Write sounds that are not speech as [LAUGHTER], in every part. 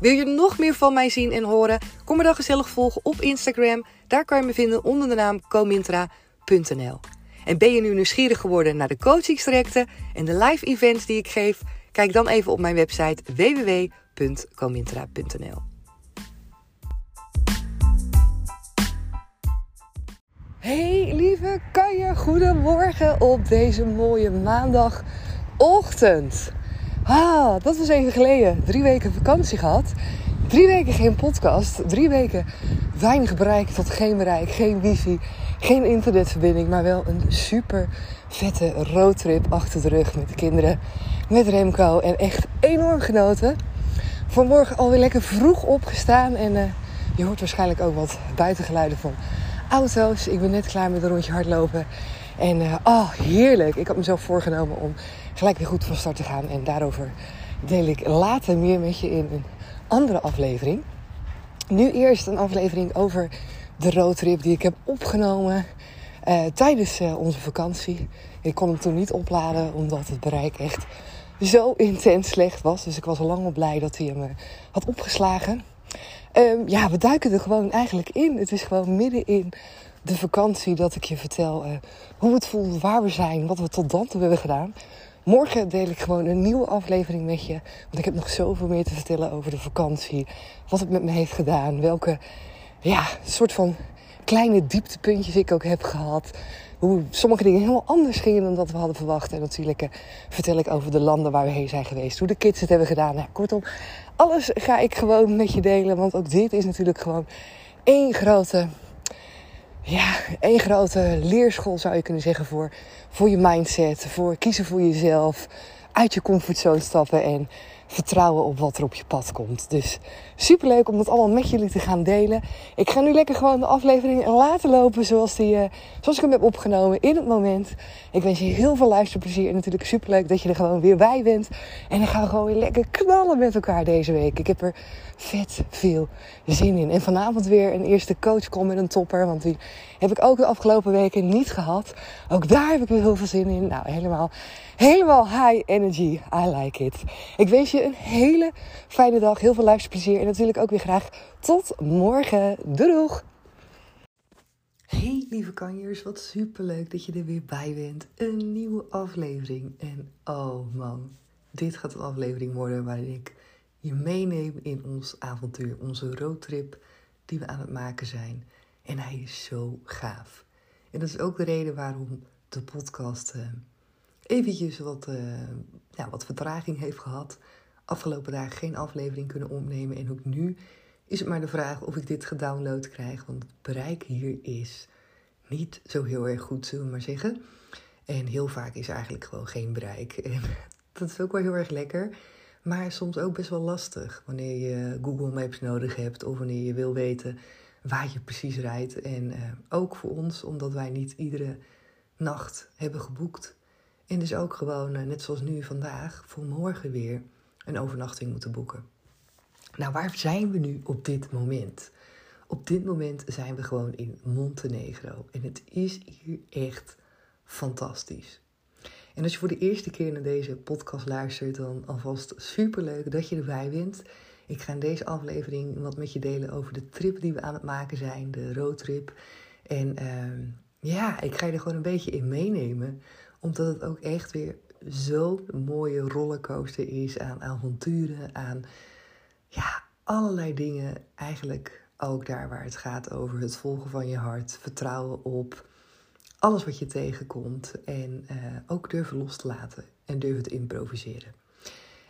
Wil je nog meer van mij zien en horen? Kom me dan gezellig volgen op Instagram. Daar kan je me vinden onder de naam comintra.nl. En ben je nu nieuwsgierig geworden naar de coachingstrajecten en de live events die ik geef? Kijk dan even op mijn website www.comintra.nl. Hey lieve je goedemorgen op deze mooie maandagochtend. Ah, dat was even geleden. Drie weken vakantie gehad. Drie weken geen podcast. Drie weken weinig bereik tot geen bereik. Geen wifi. Geen internetverbinding. Maar wel een super vette roadtrip achter de rug met de kinderen. Met Remco. En echt enorm genoten. Vanmorgen alweer lekker vroeg opgestaan. En uh, je hoort waarschijnlijk ook wat buitengeluiden van auto's. Ik ben net klaar met een rondje hardlopen. En oh, heerlijk. Ik had mezelf voorgenomen om gelijk weer goed van start te gaan. En daarover deel ik later meer met je in een andere aflevering. Nu eerst een aflevering over de roadtrip die ik heb opgenomen uh, tijdens uh, onze vakantie. Ik kon hem toen niet opladen omdat het bereik echt zo intens slecht was. Dus ik was al lang al blij dat hij hem had opgeslagen. Um, ja, we duiken er gewoon eigenlijk in. Het is gewoon midden in de vakantie dat ik je vertel hoe het voelt, waar we zijn, wat we tot dan toe hebben gedaan. Morgen deel ik gewoon een nieuwe aflevering met je. Want ik heb nog zoveel meer te vertellen over de vakantie. Wat het met me heeft gedaan. Welke ja, soort van kleine dieptepuntjes ik ook heb gehad. Hoe sommige dingen helemaal anders gingen dan dat we hadden verwacht. En natuurlijk uh, vertel ik over de landen waar we heen zijn geweest. Hoe de kids het hebben gedaan. Nou, kortom, alles ga ik gewoon met je delen. Want ook dit is natuurlijk gewoon één grote ja, één grote leerschool zou je kunnen zeggen voor, voor je mindset. Voor kiezen voor jezelf. Uit je comfortzone stappen en vertrouwen op wat er op je pad komt. Dus superleuk om dat allemaal met jullie te gaan delen. Ik ga nu lekker gewoon de aflevering laten lopen zoals, die, uh, zoals ik hem heb opgenomen in het moment. Ik wens je heel veel luisterplezier en natuurlijk superleuk dat je er gewoon weer bij bent. En dan gaan we gewoon weer lekker knallen met elkaar deze week. Ik heb er vet veel zin in. En vanavond weer een eerste coachcall met een topper, want die heb ik ook de afgelopen weken niet gehad. Ook daar heb ik weer heel veel zin in. Nou, helemaal, helemaal high energy. I like it. Ik wens je een hele fijne dag, heel veel luisterplezier en natuurlijk ook weer graag tot morgen. Doeg! Hey lieve kanjers, wat superleuk dat je er weer bij bent. Een nieuwe aflevering. En oh man, dit gaat een aflevering worden waarin ik je meeneem in ons avontuur, onze roadtrip die we aan het maken zijn. En hij is zo gaaf. En dat is ook de reden waarom de podcast uh, eventjes wat, uh, ja, wat vertraging heeft gehad. Afgelopen dagen geen aflevering kunnen opnemen. En ook nu is het maar de vraag of ik dit gedownload krijg. Want het bereik hier is niet zo heel erg goed, zullen we maar zeggen. En heel vaak is eigenlijk gewoon geen bereik. [LAUGHS] En dat is ook wel heel erg lekker. Maar soms ook best wel lastig wanneer je Google Maps nodig hebt of wanneer je wil weten waar je precies rijdt. En uh, ook voor ons, omdat wij niet iedere nacht hebben geboekt. En dus ook gewoon, uh, net zoals nu vandaag, voor morgen weer een overnachting moeten boeken. Nou, waar zijn we nu op dit moment? Op dit moment zijn we gewoon in Montenegro. En het is hier echt fantastisch. En als je voor de eerste keer naar deze podcast luistert, dan alvast superleuk dat je erbij bent. Ik ga in deze aflevering wat met je delen over de trip die we aan het maken zijn, de roadtrip. En uh, ja, ik ga je er gewoon een beetje in meenemen, omdat het ook echt weer zo'n mooie rollercoaster is aan avonturen, aan ja, allerlei dingen eigenlijk Ook daar waar het gaat over het volgen van je hart, vertrouwen op alles wat je tegenkomt en uh, ook durven los te laten en durven te improviseren.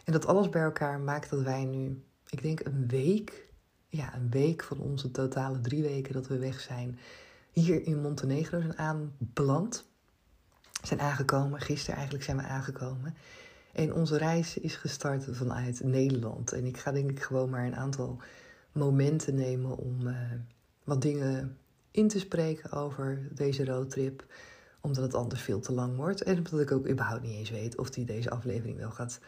En dat alles bij elkaar maakt dat wij nu, ik denk een week, ja, een week van onze totale drie weken dat we weg zijn, hier in Montenegro zijn aanbeland. Zijn aangekomen, gisteren eigenlijk zijn we aangekomen. En onze reis is gestart vanuit Nederland. En ik ga denk ik gewoon maar een aantal momenten nemen om uh, wat dingen in te spreken over deze roadtrip. Omdat het anders veel te lang wordt. En omdat ik ook überhaupt niet eens weet of die deze aflevering wel gaat,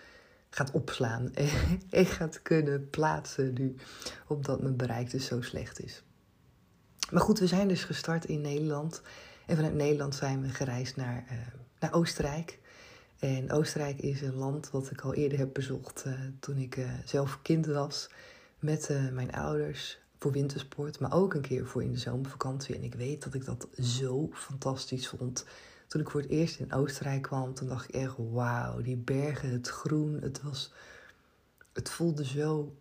gaat opslaan. [LAUGHS] En gaat kunnen plaatsen nu. Omdat mijn bereik dus zo slecht is. Maar goed, we zijn dus gestart in Nederland. En vanuit Nederland zijn we gereisd naar, uh, naar Oostenrijk. En Oostenrijk is een land wat ik al eerder heb bezocht uh, toen ik uh, zelf kind was. Met mijn ouders voor wintersport, maar ook een keer voor in de zomervakantie. En ik weet dat ik dat zo fantastisch vond. Toen ik voor het eerst in Oostenrijk kwam, toen dacht ik echt, wauw, die bergen, het groen, het was, het voelde zo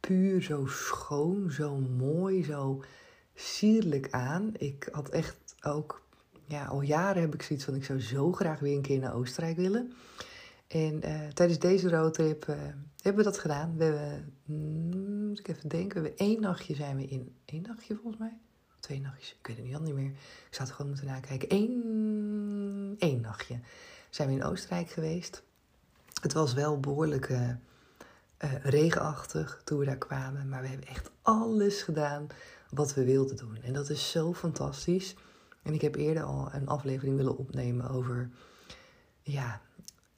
puur, zo schoon, zo mooi, zo sierlijk aan. Ik had echt ook, ja, al jaren heb ik zoiets van, ik zou zo graag weer een keer naar Oostenrijk willen. En uh, tijdens deze roadtrip uh, hebben we dat gedaan. We hebben, mm, moet ik even denken, we hebben één nachtje zijn we in, één nachtje volgens mij? Twee nachtjes, ik weet het niet, al niet meer. Ik zou het gewoon moeten nakijken. Eén, één nachtje zijn we in Oostenrijk geweest. Het was wel behoorlijk uh, regenachtig toen we daar kwamen. Maar we hebben echt alles gedaan wat we wilden doen. En dat is zo fantastisch. En ik heb eerder al een aflevering willen opnemen over, ja,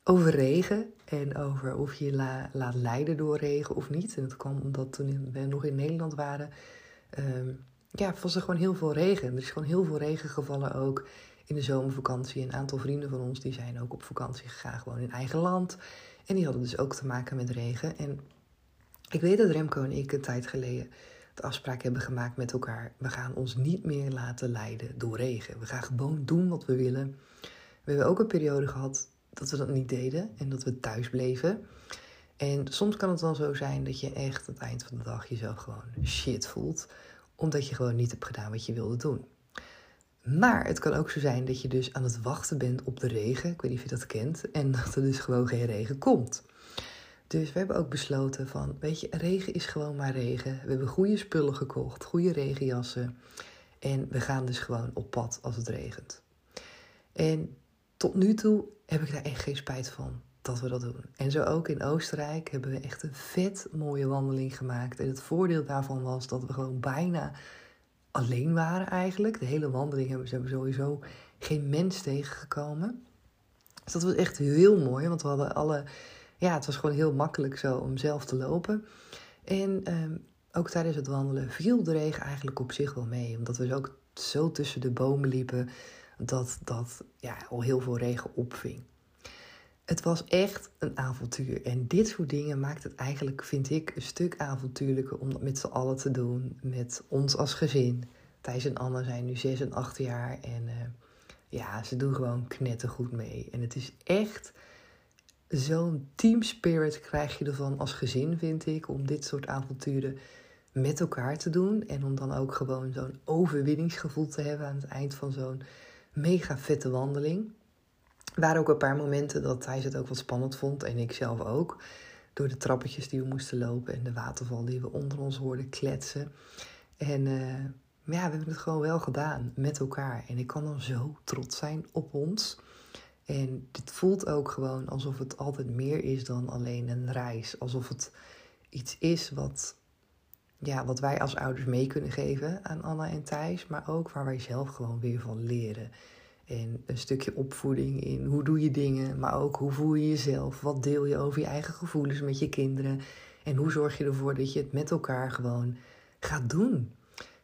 over regen. En over of je la, laat leiden door regen of niet. En dat kwam omdat toen we nog in Nederland waren, um, ja, was er gewoon heel veel regen. Er is gewoon heel veel regen gevallen ook in de zomervakantie. Een aantal vrienden van ons die zijn ook op vakantie gegaan, gewoon in eigen land. En die hadden dus ook te maken met regen. En ik weet dat Remco en ik een tijd geleden de afspraak hebben gemaakt met elkaar. We gaan ons niet meer laten leiden door regen. We gaan gewoon doen wat we willen. We hebben ook een periode gehad dat we dat niet deden en dat we thuis bleven. En soms kan het dan zo zijn dat je echt aan het eind van de dag jezelf gewoon shit voelt. Omdat je gewoon niet hebt gedaan wat je wilde doen. Maar het kan ook zo zijn dat je dus aan het wachten bent op de regen. Ik weet niet of je dat kent. En dat er dus gewoon geen regen komt. Dus we hebben ook besloten van, weet je, regen is gewoon maar regen. We hebben goede spullen gekocht, goede regenjassen. En we gaan dus gewoon op pad als het regent. En tot nu toe heb ik daar echt geen spijt van dat we dat doen. En zo ook in Oostenrijk hebben we echt een vet mooie wandeling gemaakt. En het voordeel daarvan was dat we gewoon bijna alleen waren eigenlijk. De hele wandeling hebben we sowieso geen mens tegengekomen. Dus dat was echt heel mooi, want we hadden alle ja, het was gewoon heel makkelijk zo om zelf te lopen. En ehm, ook tijdens het wandelen viel de regen eigenlijk op zich wel mee. Omdat we ook zo tussen de bomen liepen dat dat ja, al heel veel regen opving. Het was echt een avontuur. En dit soort dingen maakt het eigenlijk, vind ik, een stuk avontuurlijker om dat met z'n allen te doen. Met ons als gezin. Thijs en Anne zijn nu 6 en 8 jaar. En uh, ja, ze doen gewoon knettergoed mee. En het is echt zo'n team spirit krijg je ervan als gezin, vind ik, om dit soort avonturen met elkaar te doen. En om dan ook gewoon zo'n overwinningsgevoel te hebben aan het eind van zo'n mega vette wandeling. Er waren ook een paar momenten dat hij het ook wat spannend vond en ik zelf ook. Door de trappetjes die we moesten lopen en de waterval die we onder ons hoorden kletsen. En uh, ja, we hebben het gewoon wel gedaan met elkaar. En ik kan dan zo trots zijn op ons. En dit voelt ook gewoon alsof het altijd meer is dan alleen een reis. Alsof het iets is wat, ja, wat wij als ouders mee kunnen geven aan Anna en Thijs. Maar ook waar wij zelf gewoon weer van leren. En een stukje opvoeding in hoe doe je dingen, maar ook hoe voel je jezelf. Wat deel je over je eigen gevoelens met je kinderen. En hoe zorg je ervoor dat je het met elkaar gewoon gaat doen.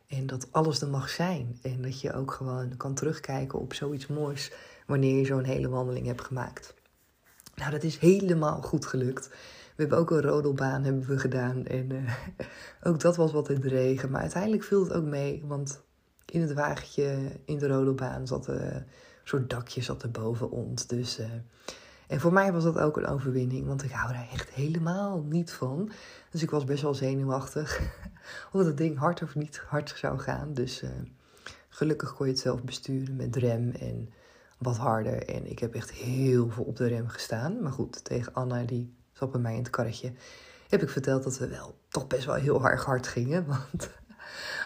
En dat alles er mag zijn. En dat je ook gewoon kan terugkijken op zoiets moois wanneer je zo'n hele wandeling hebt gemaakt. Nou, dat is helemaal goed gelukt. We hebben ook een rodelbaan hebben we gedaan. En uh, [LAUGHS] ook dat was wat in de regen. Maar uiteindelijk viel het ook mee. Want in het wagentje in de rodelbaan zat uh, een soort dakje zat er boven ons. Dus, uh, En voor mij was dat ook een overwinning, want ik hou daar echt helemaal niet van. Dus ik was best wel zenuwachtig [LAUGHS] of het ding hard of niet hard zou gaan. Dus gelukkig kon je het zelf besturen met rem en wat harder. En ik heb echt heel veel op de rem gestaan. Maar goed, tegen Anna, die zat bij mij in het karretje, heb ik verteld dat we wel toch best wel heel erg hard gingen. [LAUGHS] Want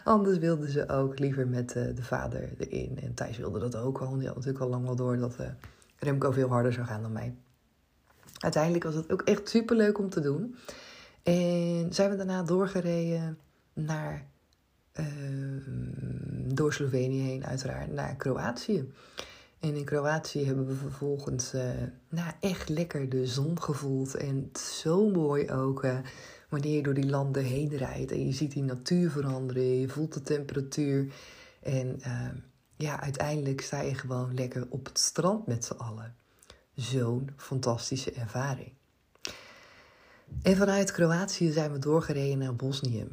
anders wilden ze ook liever met uh, de vader erin. En Thijs wilde dat ook al. Die had natuurlijk al lang wel door dat uh, Remco veel harder zou gaan dan mij. Uiteindelijk was het ook echt super leuk om te doen. En zijn we daarna doorgereden naar, uh, door Slovenië heen, uiteraard, naar Kroatië. En in Kroatië hebben we vervolgens uh, nou, echt lekker de zon gevoeld. En zo mooi ook uh, wanneer je door die landen heen rijdt. En je ziet die natuur veranderen, je voelt de temperatuur. En uh, ja, uiteindelijk sta je gewoon lekker op het strand met z'n allen. Zo'n fantastische ervaring. En vanuit Kroatië zijn we doorgereden naar Bosnië.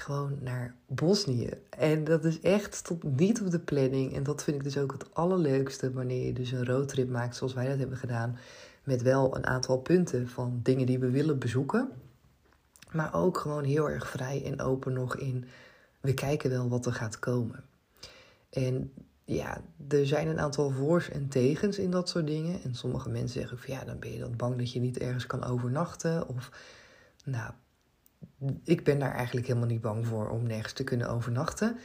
Gewoon naar Bosnië. En dat is echt stond niet op de planning. En dat vind ik dus ook het allerleukste wanneer je dus een roadtrip maakt zoals wij dat hebben gedaan. Met wel een aantal punten van dingen die we willen bezoeken. Maar ook gewoon heel erg vrij en open nog in. We kijken wel wat er gaat komen. En ja, er zijn een aantal voor's en tegens in dat soort dingen. En sommige mensen zeggen van ja, dan ben je dan bang dat je niet ergens kan overnachten. Of nou, ik ben daar eigenlijk helemaal niet bang voor om nergens te kunnen overnachten.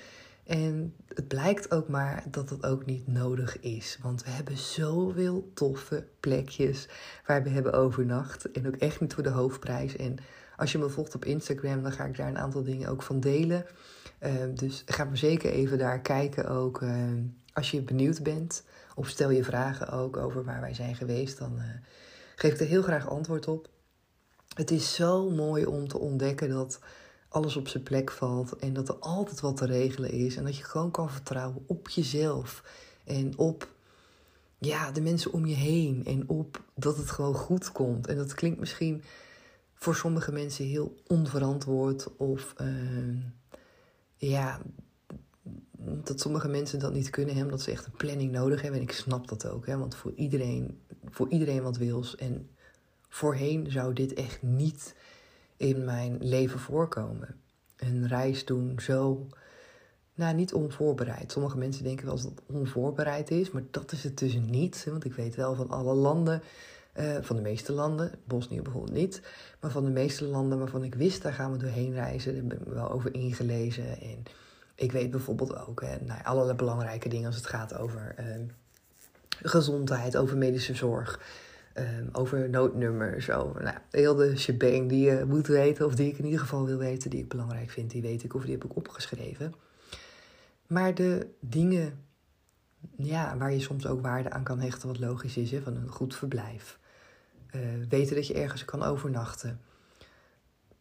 En het blijkt ook maar dat dat ook niet nodig is. Want we hebben zoveel toffe plekjes waar we hebben overnacht. En ook echt niet voor de hoofdprijs. En als je me volgt op Instagram, dan ga ik daar een aantal dingen ook van delen. Uh, dus ga maar zeker even daar kijken ook. Uh, als je benieuwd bent. Of stel je vragen ook over waar wij zijn geweest. Dan uh, geef ik er heel graag antwoord op. Het is zo mooi om te ontdekken dat alles op zijn plek valt. En dat er altijd wat te regelen is. En dat je gewoon kan vertrouwen op jezelf. En op ja, de mensen om je heen. En op dat het gewoon goed komt. En dat klinkt misschien voor sommige mensen heel onverantwoord. Of uh, ja, dat sommige mensen dat niet kunnen hebben. Dat ze echt een planning nodig hebben. En ik snap dat ook. Hè, want voor iedereen, voor iedereen wat wils. En voorheen zou dit echt niet in mijn leven voorkomen. Een reis doen zo, nou niet onvoorbereid. Sommige mensen denken wel dat het onvoorbereid is, maar dat is het dus niet. Want ik weet wel van alle landen, uh, van de meeste landen, Bosnië bijvoorbeeld niet, maar van de meeste landen waarvan ik wist, daar gaan we doorheen reizen. Daar ben ik wel over ingelezen. En ik weet bijvoorbeeld ook hè, nou, allerlei belangrijke dingen als het gaat over uh, gezondheid, over medische zorg. Um, over noodnummers, over nou, heel de shebang die je moet weten, of die ik in ieder geval wil weten, die ik belangrijk vind, die weet ik of die heb ik opgeschreven. Maar de dingen ja, waar je soms ook waarde aan kan hechten, wat logisch is, hè, van een goed verblijf. Uh, weten dat je ergens kan overnachten.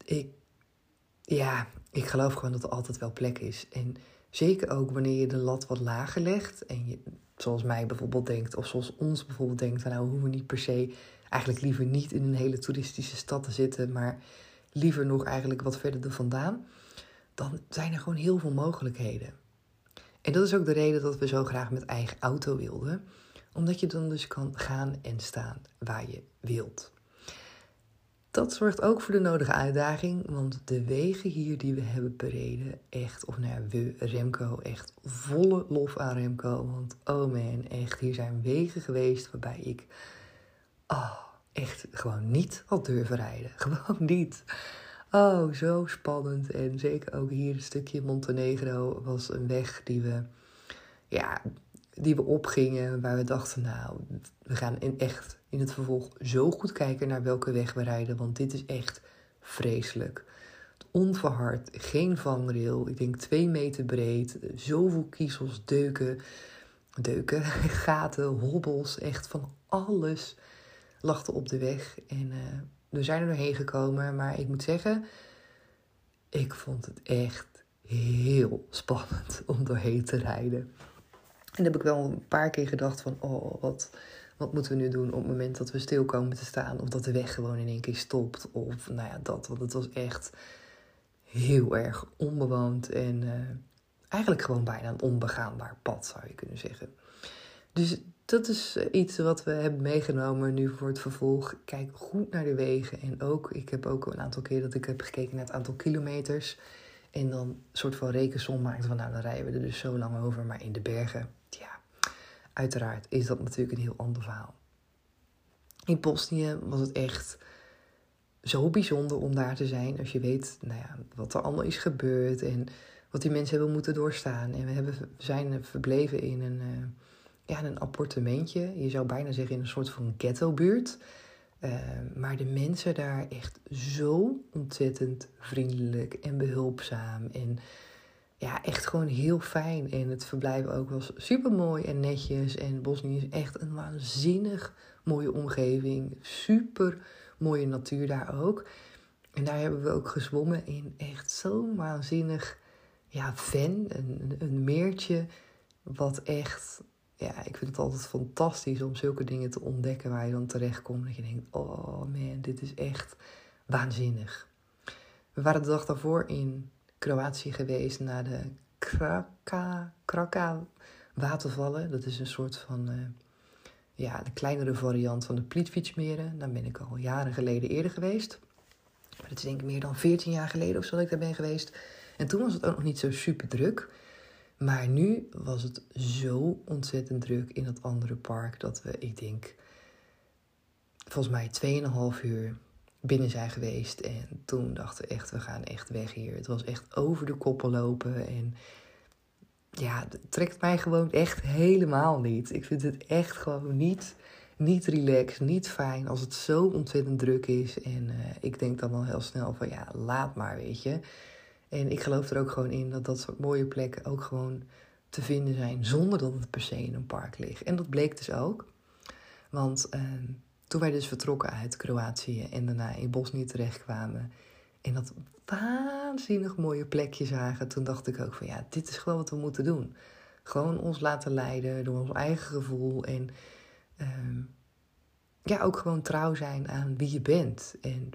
Ik, ja, ik geloof gewoon dat er altijd wel plek is. En zeker ook wanneer je de lat wat lager legt en je zoals mij bijvoorbeeld denkt, of zoals ons bijvoorbeeld denkt, van nou we niet per se, eigenlijk liever niet in een hele toeristische stad te zitten, maar liever nog eigenlijk wat verder er vandaan, dan zijn er gewoon heel veel mogelijkheden. En dat is ook de reden dat we zo graag met eigen auto wilden, omdat je dan dus kan gaan en staan waar je wilt. Dat zorgt ook voor de nodige uitdaging, want de wegen hier die we hebben bereden, echt, of nou we, Remco, echt volle lof aan Remco. Want oh man, echt, hier zijn wegen geweest waarbij ik oh, echt gewoon niet had durven rijden. [LAUGHS] Gewoon niet. Oh, zo spannend. En zeker ook hier een stukje Montenegro was een weg die we, ja, die we opgingen, waar we dachten, nou, we gaan in echt in het vervolg zo goed kijken naar welke weg we rijden, want dit is echt vreselijk. Onverhard, geen vangrail, ik denk twee meter breed, zoveel kiezels, deuken, deuken, [LAUGHS] gaten, hobbels, echt van alles er op de weg. En uh, we zijn er doorheen gekomen, maar ik moet zeggen, ik vond het echt heel spannend om doorheen te rijden. En dan heb ik wel een paar keer gedacht van, oh, wat, wat moeten we nu doen op het moment dat we stil komen te staan? Of dat de weg gewoon in één keer stopt. Of nou ja, dat. Want het was echt heel erg onbewoond. En uh, eigenlijk gewoon bijna een onbegaanbaar pad, zou je kunnen zeggen. Dus dat is eh, iets wat we hebben meegenomen nu voor het vervolg. Kijk goed naar de wegen. En ook, ik heb ook een aantal keer dat ik heb gekeken naar het aantal kilometers. En dan een soort van rekensom maakt van nou, dan rijden we er dus zo lang over. Maar in de bergen, uiteraard is dat natuurlijk een heel ander verhaal. In Bosnië was het echt zo bijzonder om daar te zijn. Als je weet nou ja, wat er allemaal is gebeurd en wat die mensen hebben moeten doorstaan. En we hebben, zijn verbleven in een, uh, ja, een appartementje. Je zou bijna zeggen in een soort van ghettobuurt. Uh, maar de mensen daar echt zo ontzettend vriendelijk en behulpzaam. En ja, echt gewoon heel fijn. En het verblijf ook was super mooi en netjes. En Bosnië is echt een waanzinnig mooie omgeving. Super mooie natuur daar ook. En daar hebben we ook gezwommen in echt zo'n waanzinnig ja, ven, een, een meertje. Wat echt, ja, ik vind het altijd fantastisch om zulke dingen te ontdekken waar je dan terecht komt. Dat je denkt, oh man, dit is echt waanzinnig. We waren de dag daarvoor in Kroatië geweest naar de Kraka, Kraka watervallen. Dat is een soort van uh, ja, de kleinere variant van de Plitvičmeren. Daar ben ik al jaren geleden eerder geweest. Maar dat is denk ik meer dan 14 jaar geleden of zo dat ik daar ben geweest. En toen was het ook nog niet zo super druk. Maar nu was het zo ontzettend druk in dat andere park dat we, ik denk, volgens mij 2,5 uur binnen zijn geweest. En toen dachten we echt, we gaan echt weg hier. Het was echt over de koppen lopen. En ja, het trekt mij gewoon echt helemaal niet. Ik vind het echt gewoon niet, niet relaxed, niet fijn als het zo ontzettend druk is. En uh, ik denk dan al heel snel van ja, laat maar, weet je. En ik geloof er ook gewoon in dat dat soort mooie plekken ook gewoon te vinden zijn zonder dat het per se in een park ligt. En dat bleek dus ook. Want uh, toen wij dus vertrokken uit Kroatië en daarna in Bosnië terechtkwamen en dat waanzinnig mooie plekje zagen, toen dacht ik ook van ja, dit is gewoon wat we moeten doen. Gewoon ons laten leiden door ons eigen gevoel en uh, ja, ook gewoon trouw zijn aan wie je bent. En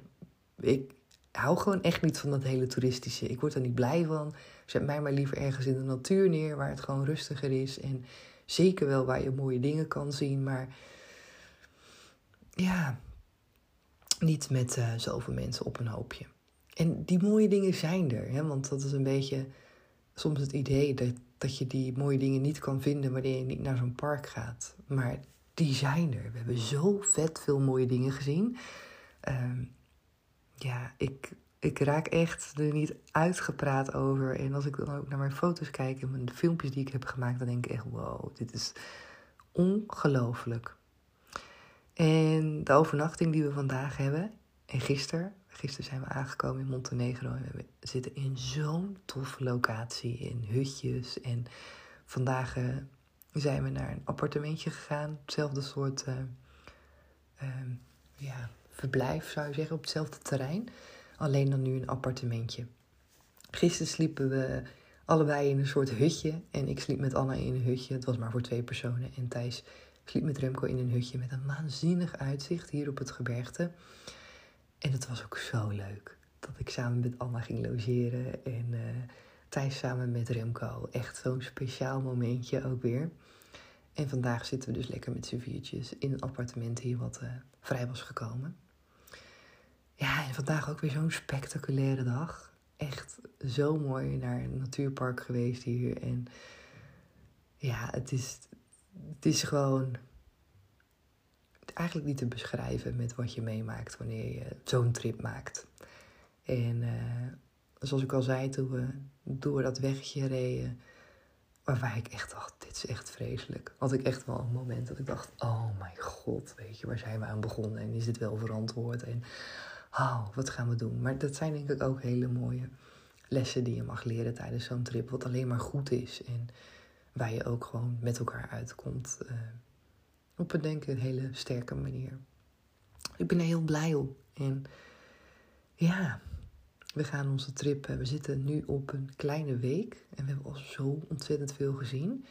ik hou gewoon echt niet van dat hele toeristische. Ik word er niet blij van. Zet mij maar liever ergens in de natuur neer waar het gewoon rustiger is. En zeker wel waar je mooie dingen kan zien, maar ja, niet met uh, zoveel mensen op een hoopje. En die mooie dingen zijn er, hè? want dat is een beetje soms het idee dat, dat je die mooie dingen niet kan vinden wanneer je niet naar zo'n park gaat. Maar die zijn er. We hebben zo vet veel mooie dingen gezien. Uh, ja, ik, ik raak echt er niet uitgepraat over. En als ik dan ook naar mijn foto's kijk en de filmpjes die ik heb gemaakt, dan denk ik echt: wow, dit is ongelooflijk. En de overnachting die we vandaag hebben, en gisteren, gisteren zijn we aangekomen in Montenegro en we zitten in zo'n toffe locatie, in hutjes. En vandaag uh, zijn we naar een appartementje gegaan, hetzelfde soort uh, uh, ja, verblijf, zou je zeggen, op hetzelfde terrein. Alleen dan nu een appartementje. Gisteren sliepen we allebei in een soort hutje. En ik sliep met Anna in een hutje. Het was maar voor twee personen. En Thijs sliep met Remco in een hutje met een waanzinnig uitzicht hier op het gebergte. En het was ook zo leuk dat ik samen met Anna ging logeren. En uh, Thijs samen met Remco. Echt zo'n speciaal momentje ook weer. En vandaag zitten we dus lekker met z'n viertjes in een appartement hier wat uh, vrij was gekomen. Ja, en vandaag ook weer zo'n spectaculaire dag. Echt zo mooi naar een natuurpark geweest hier. En ja, het is, het is gewoon eigenlijk niet te beschrijven met wat je meemaakt wanneer je zo'n trip maakt. En uh, zoals ik al zei, toen we door dat weggetje reden, waarbij ik echt dacht, dit is echt vreselijk. Had ik echt wel een moment dat ik dacht, oh mijn god, weet je, waar zijn we aan begonnen en is dit wel verantwoord? En oh, wat gaan we doen? Maar dat zijn denk ik ook hele mooie lessen die je mag leren tijdens zo'n trip. Wat alleen maar goed is. En waar je ook gewoon met elkaar uitkomt. Uh, op een denk ik een hele sterke manier. Ik ben er heel blij om. En ja, we gaan onze trip. We zitten nu op een kleine week. En we hebben al zo ontzettend veel gezien.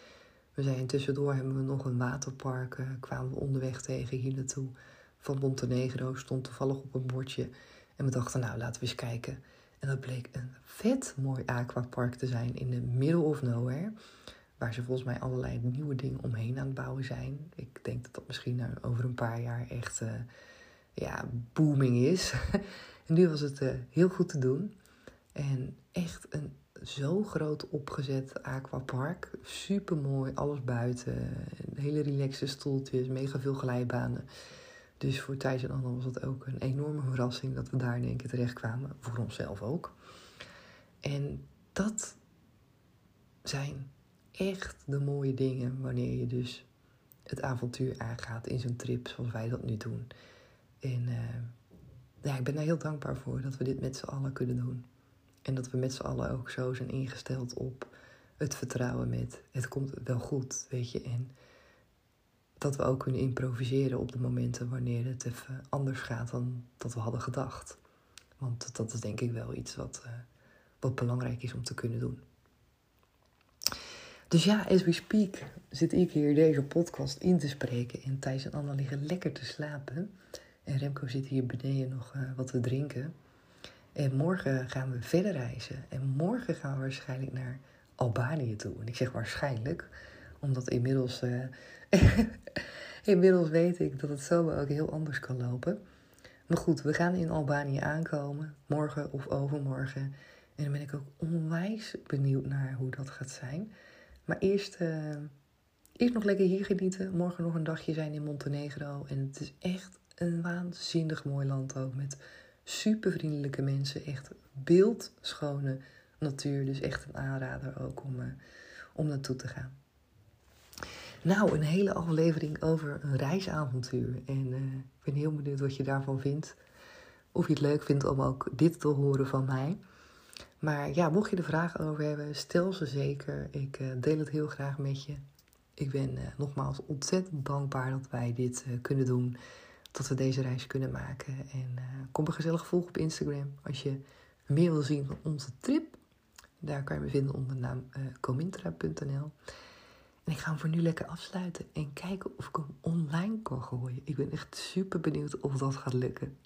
We zijn tussendoor hebben we nog een waterpark. Uh, kwamen we onderweg tegen hier naartoe van Montenegro stond toevallig op een bordje. En we dachten, nou laten we eens kijken. En dat bleek een vet mooi aquapark te zijn in de middle of nowhere. Waar ze volgens mij allerlei nieuwe dingen omheen aan het bouwen zijn. Ik denk dat dat misschien nou over een paar jaar echt uh, ja, booming is. [LAUGHS] en nu was het uh, heel goed te doen. En echt een zo groot opgezet aquapark. Super mooi, alles buiten. Hele relaxe stoeltjes, mega veel glijbanen. Dus voor Thijs en Anne was het ook een enorme verrassing dat we daar in één keer terecht kwamen. Voor onszelf ook. En dat zijn echt de mooie dingen wanneer je dus het avontuur aangaat in zo'n trip zoals wij dat nu doen. En uh, ja, ik ben daar heel dankbaar voor dat we dit met z'n allen kunnen doen. En dat we met z'n allen ook zo zijn ingesteld op het vertrouwen met het komt wel goed, weet je. En dat we ook kunnen improviseren op de momenten wanneer het even anders gaat dan dat we hadden gedacht. Want dat is denk ik wel iets wat, uh, wat belangrijk is om te kunnen doen. Dus ja, as we speak zit ik hier deze podcast in te spreken. En Thijs en Anna liggen lekker te slapen. En Remco zit hier beneden nog uh, wat te drinken. En morgen gaan we verder reizen. En morgen gaan we waarschijnlijk naar Albanië toe. En ik zeg waarschijnlijk, omdat inmiddels, uh, [LAUGHS] inmiddels weet ik dat het zo ook heel anders kan lopen. Maar goed, we gaan in Albanië aankomen, morgen of overmorgen. En dan ben ik ook onwijs benieuwd naar hoe dat gaat zijn. Maar eerst, uh, eerst nog lekker hier genieten. Morgen nog een dagje zijn in Montenegro. En het is echt een waanzinnig mooi land ook. Met super vriendelijke mensen. Echt beeldschone natuur. Dus echt een aanrader ook om, uh, om naartoe te gaan. Nou, een hele aflevering over een reisavontuur. En uh, ik ben heel benieuwd wat je daarvan vindt. Of je het leuk vindt om ook dit te horen van mij. Maar ja, mocht je er vragen over hebben, stel ze zeker. Ik uh, deel het heel graag met je. Ik ben uh, nogmaals ontzettend dankbaar dat wij dit uh, kunnen doen. Dat we deze reis kunnen maken. En kom een gezellig volgen op Instagram als je meer wil zien van onze trip. Daar kan je me vinden onder de naam comintra.nl. En ik ga hem voor nu lekker afsluiten en kijken of ik hem online kan gooien. Ik ben echt super benieuwd of dat gaat lukken.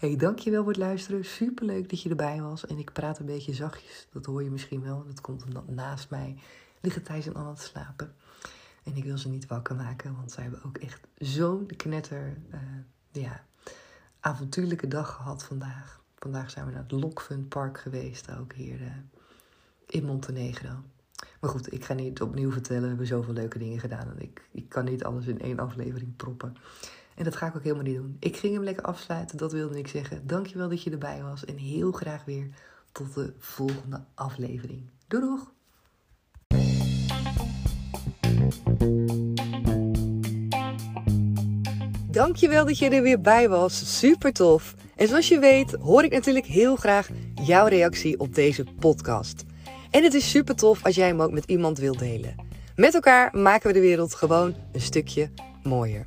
Hey, dankjewel voor het luisteren. Super leuk dat je erbij was. En ik praat een beetje zachtjes. Dat hoor je misschien wel. Dat komt omdat naast mij liggen Thijs en Anna te slapen. En ik wil ze niet wakker maken, want zij hebben ook echt zo'n knetter, uh, ja, avontuurlijke dag gehad vandaag. Vandaag zijn we naar het Lokfund Park geweest, ook hier uh, in Montenegro. Maar goed, ik ga niet opnieuw vertellen. We hebben zoveel leuke dingen gedaan. En ik, ik kan niet alles in één aflevering proppen. En dat ga ik ook helemaal niet doen. Ik ging hem lekker afsluiten, dat wilde ik zeggen. Dankjewel dat je erbij was. En heel graag weer tot de volgende aflevering. Doei doeg! Dankjewel dat je er weer bij was. Super tof. En zoals je weet hoor ik natuurlijk heel graag jouw reactie op deze podcast. En het is super tof als jij hem ook met iemand wilt delen. Met elkaar maken we de wereld gewoon een stukje mooier.